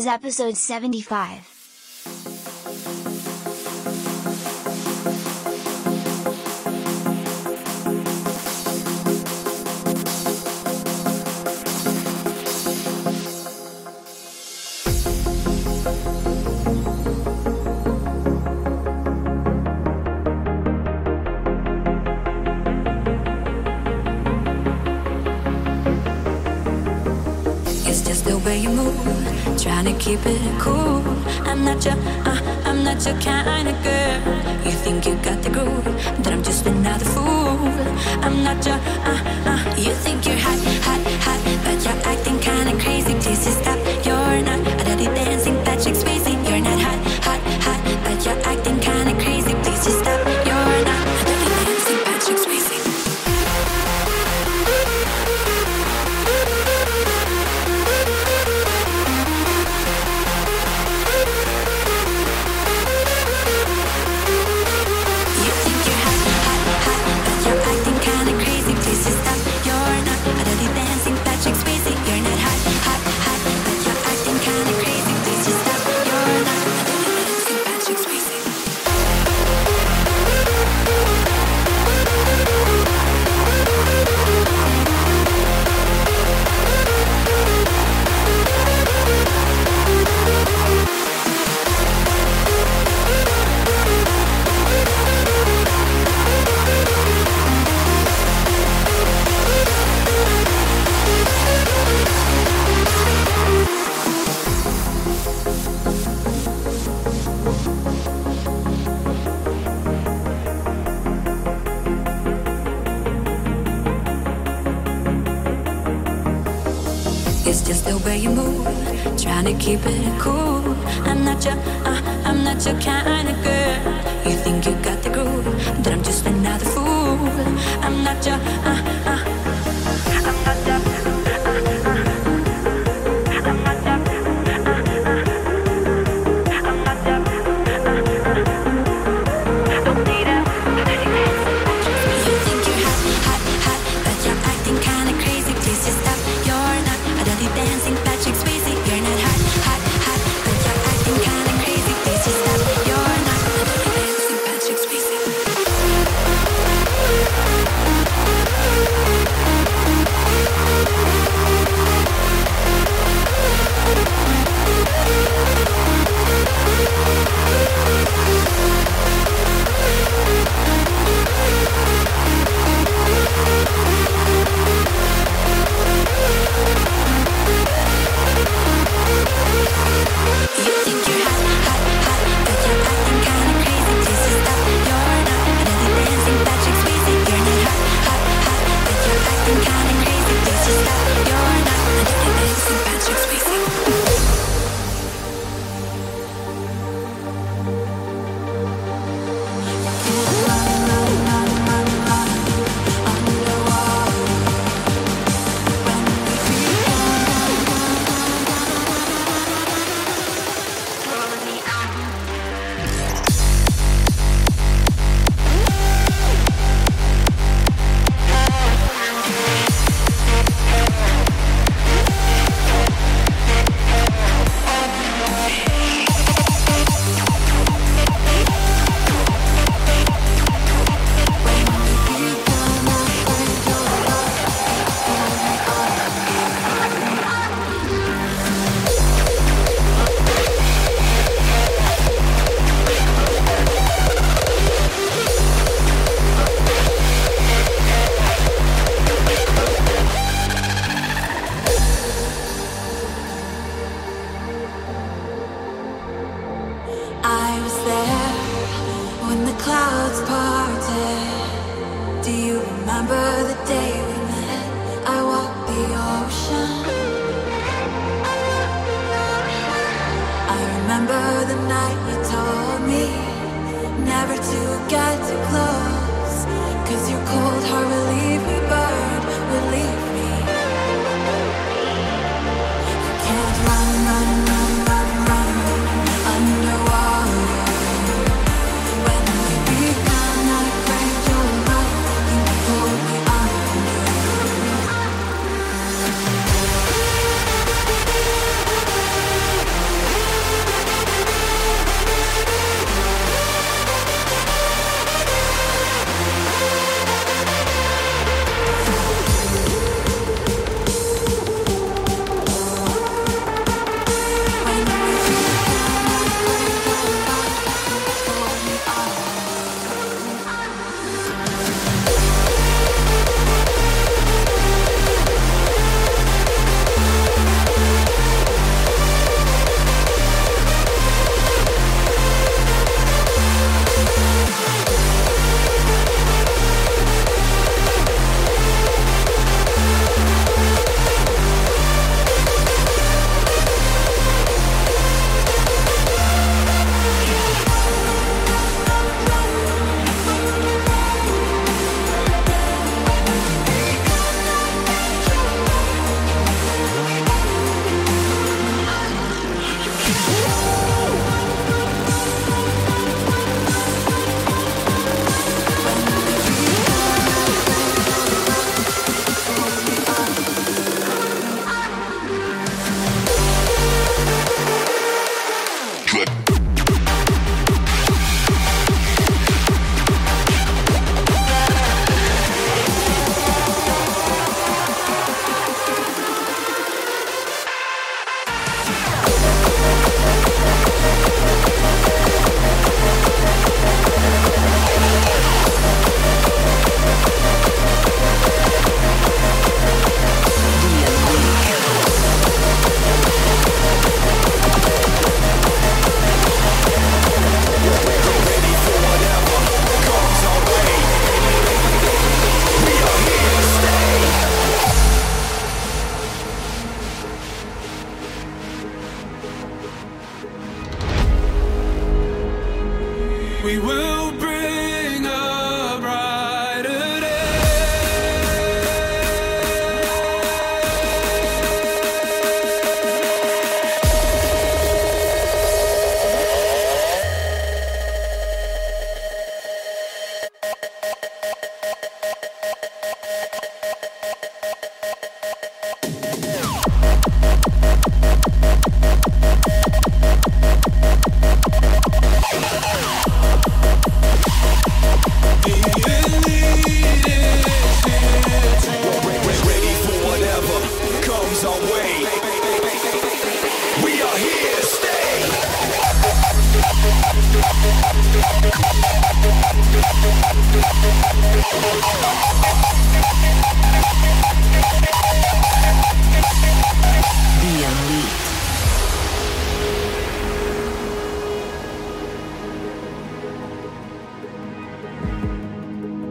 is episode 75. You got the groove,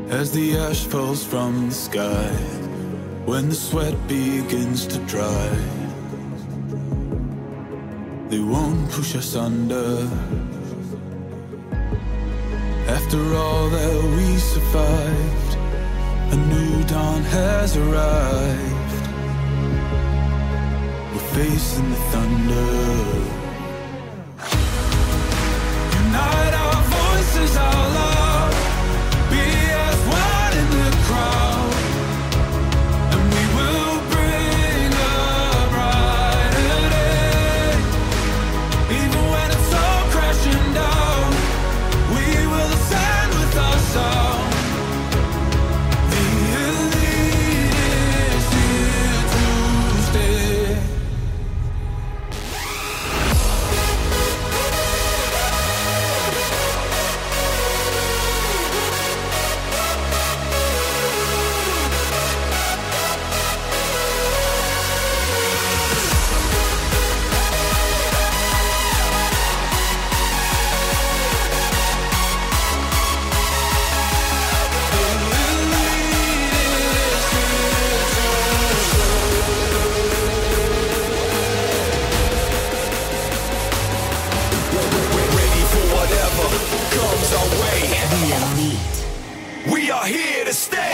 As the ash falls from the sky, when the sweat begins to dry, they won't push us under. After all that we survived, a new dawn has arrived. We're facing the thunder. Unite our voices, our love.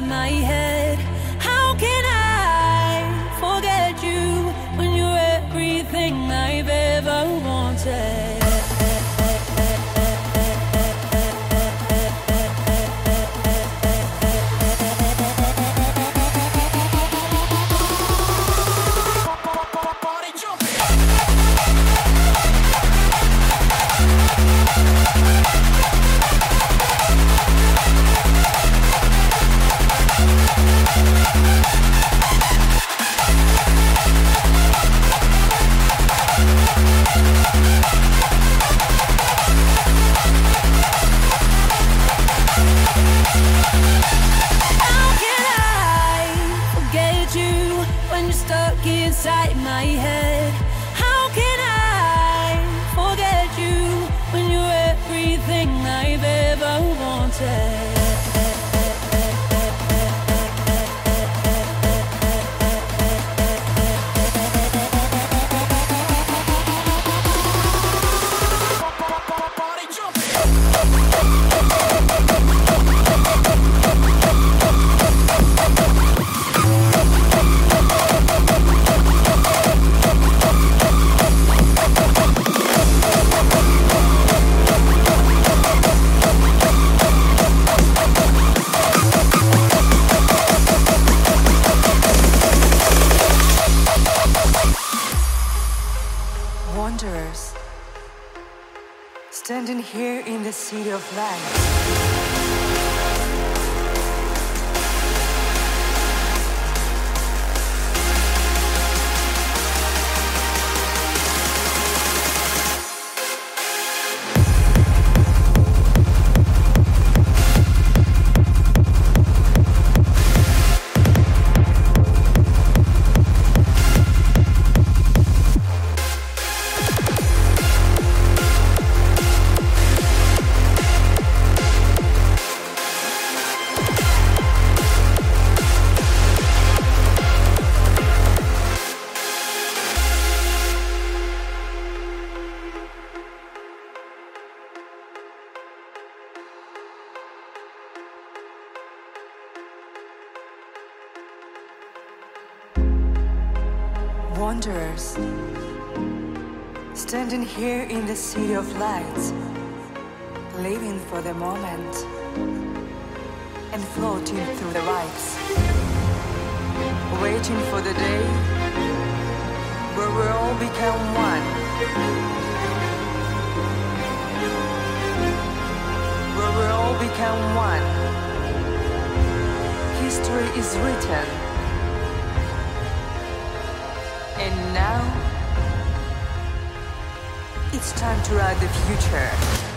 My head? Of. the city of lights, living for the moment, and floating through the vibes, waiting for the day where we all become one. Where we all become one. History is written. And now it's time to ride the future.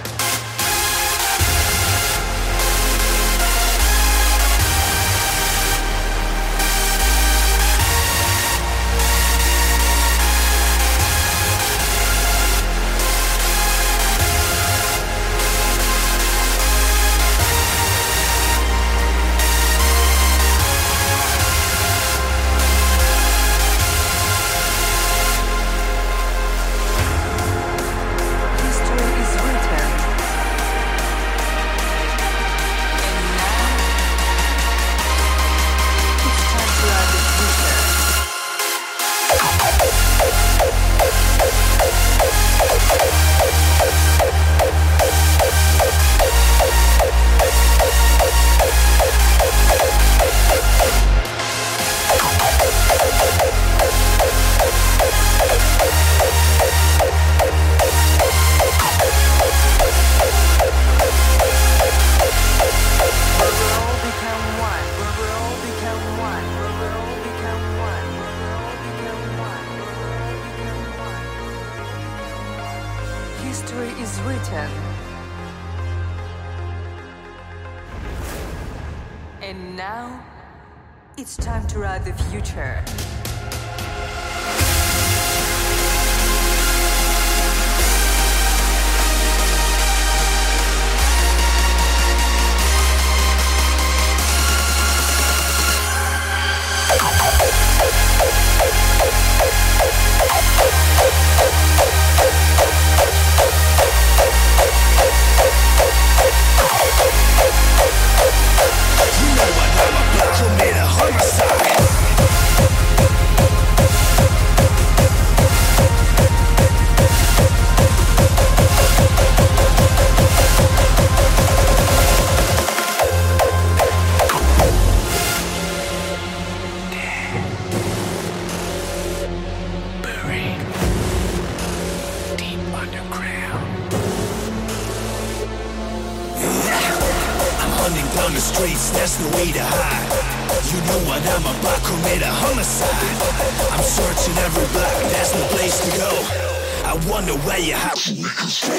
history is written. And now, it's time to write the future. You know I know I put you in a homicide. miracles.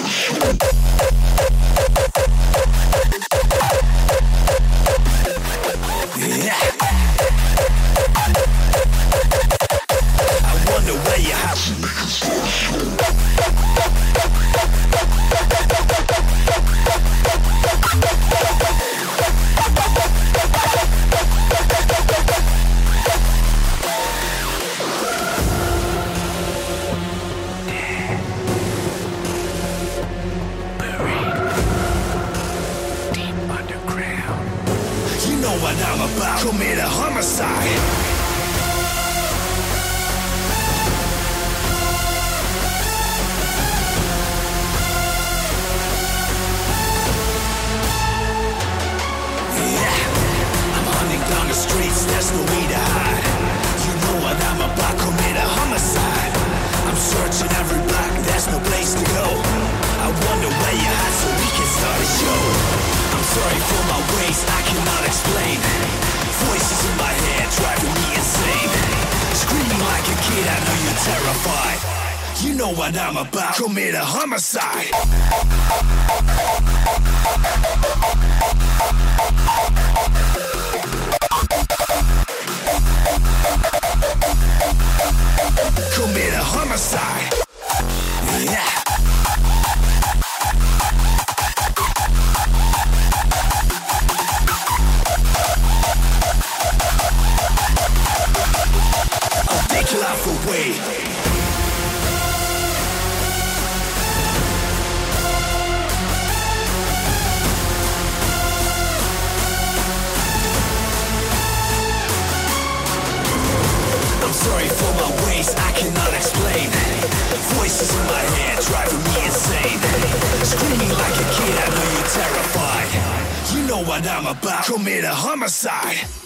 I'm about. To commit a homicide.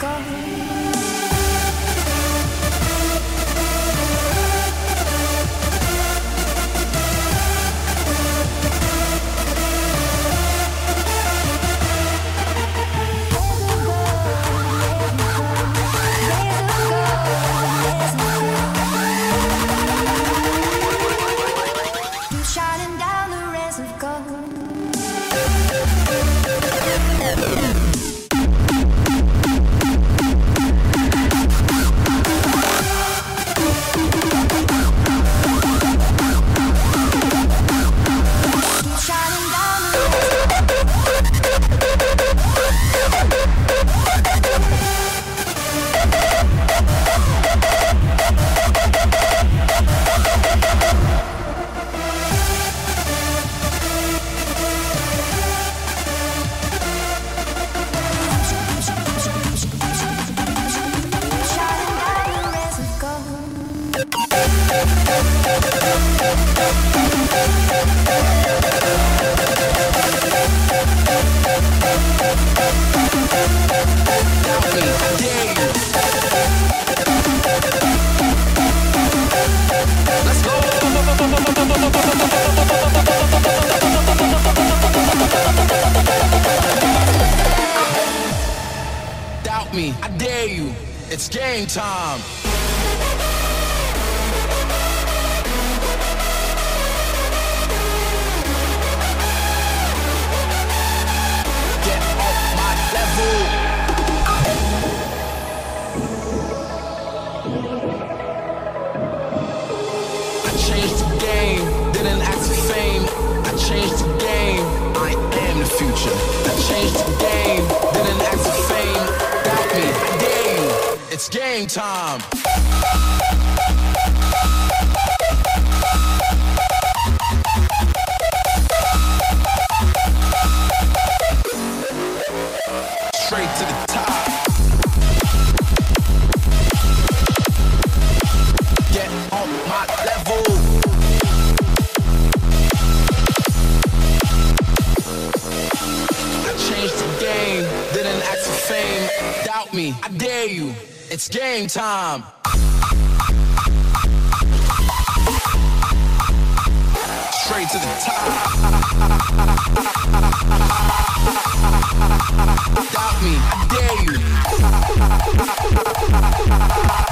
go. me. I dare you. It's game time. Get my level. I changed the game, didn't. I changed the game. I am the future. I changed the game time. Straight to the top. Get on my level. I changed the game, didn't ask for fame. Doubt me, I dare you. It's game time. Straight to the top. Doubt me, I dare you.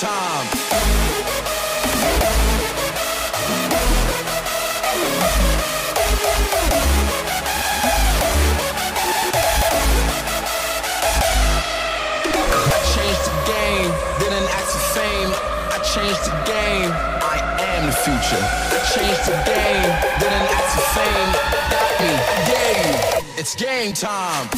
Time. I changed the game, didn't ask for fame. I changed the game, I am the future. I changed the game, didn't ask for fame. Doubt me, you. It's game time.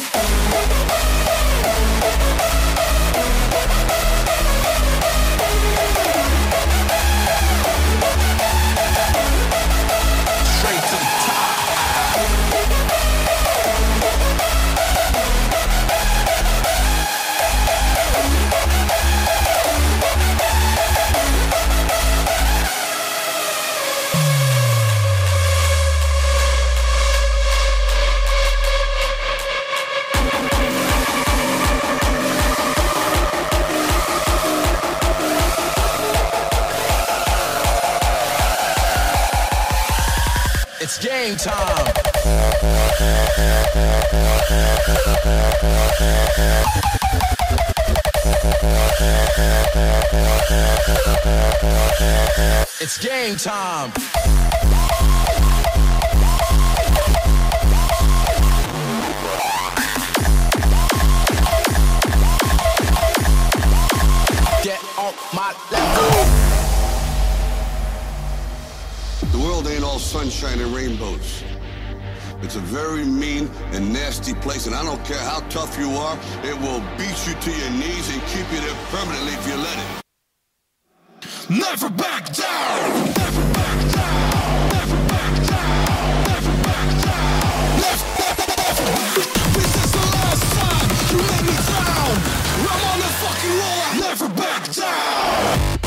Game time. It's game time. Get on my level. World ain't all sunshine and rainbows. It's a very mean and nasty place, and I don't care how tough you are, it will beat you to your knees and keep you there permanently if you let it. Never back down. Never back down. Never back down.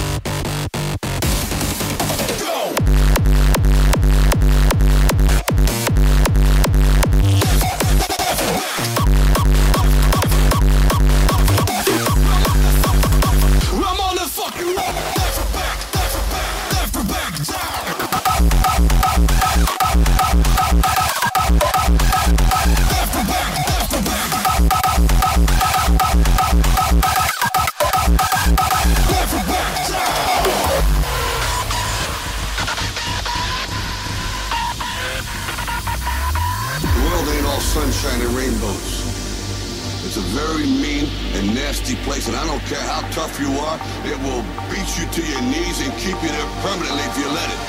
Nasty place, and I don't care how tough you are, it will beat you to your knees and keep you there permanently if you let it.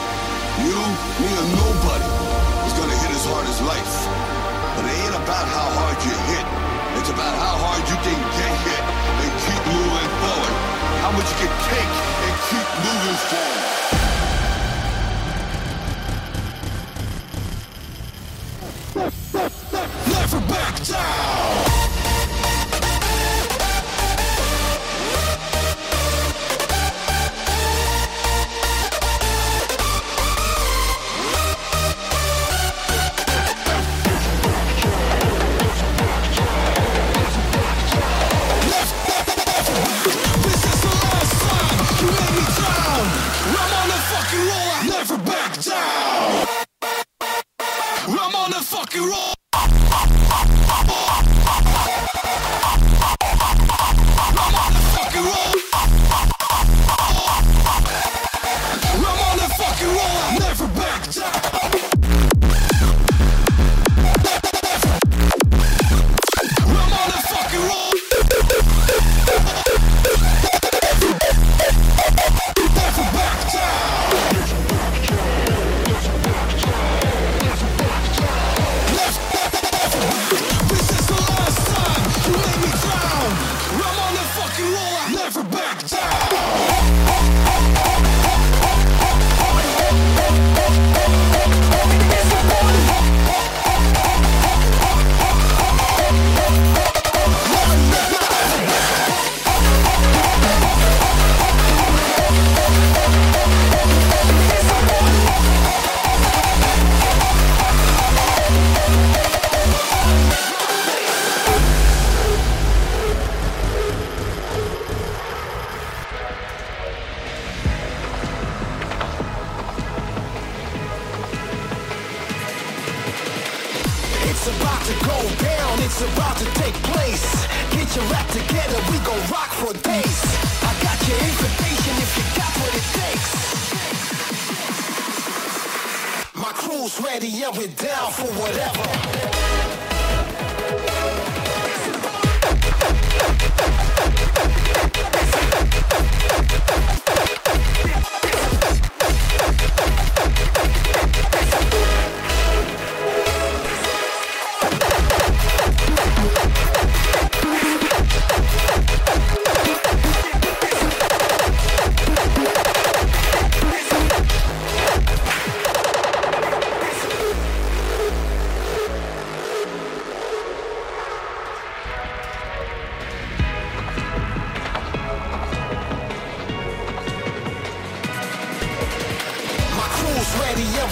You, me, or nobody is gonna hit as hard as life. But it ain't about how hard you hit. It's about how hard you can get hit and keep moving forward. How much you can take and keep moving forward.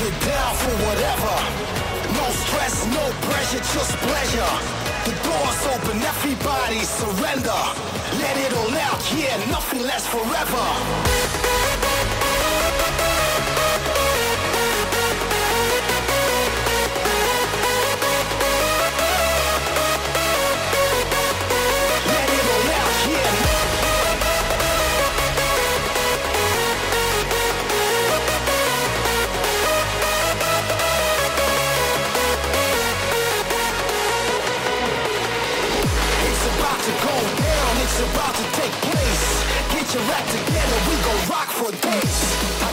get down for whatever. No stress, no pressure, just pleasure. The door's open, everybody surrender. Let it all out, yeah, nothing lasts forever. Get your act together, we gon' rock for days.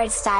Every day.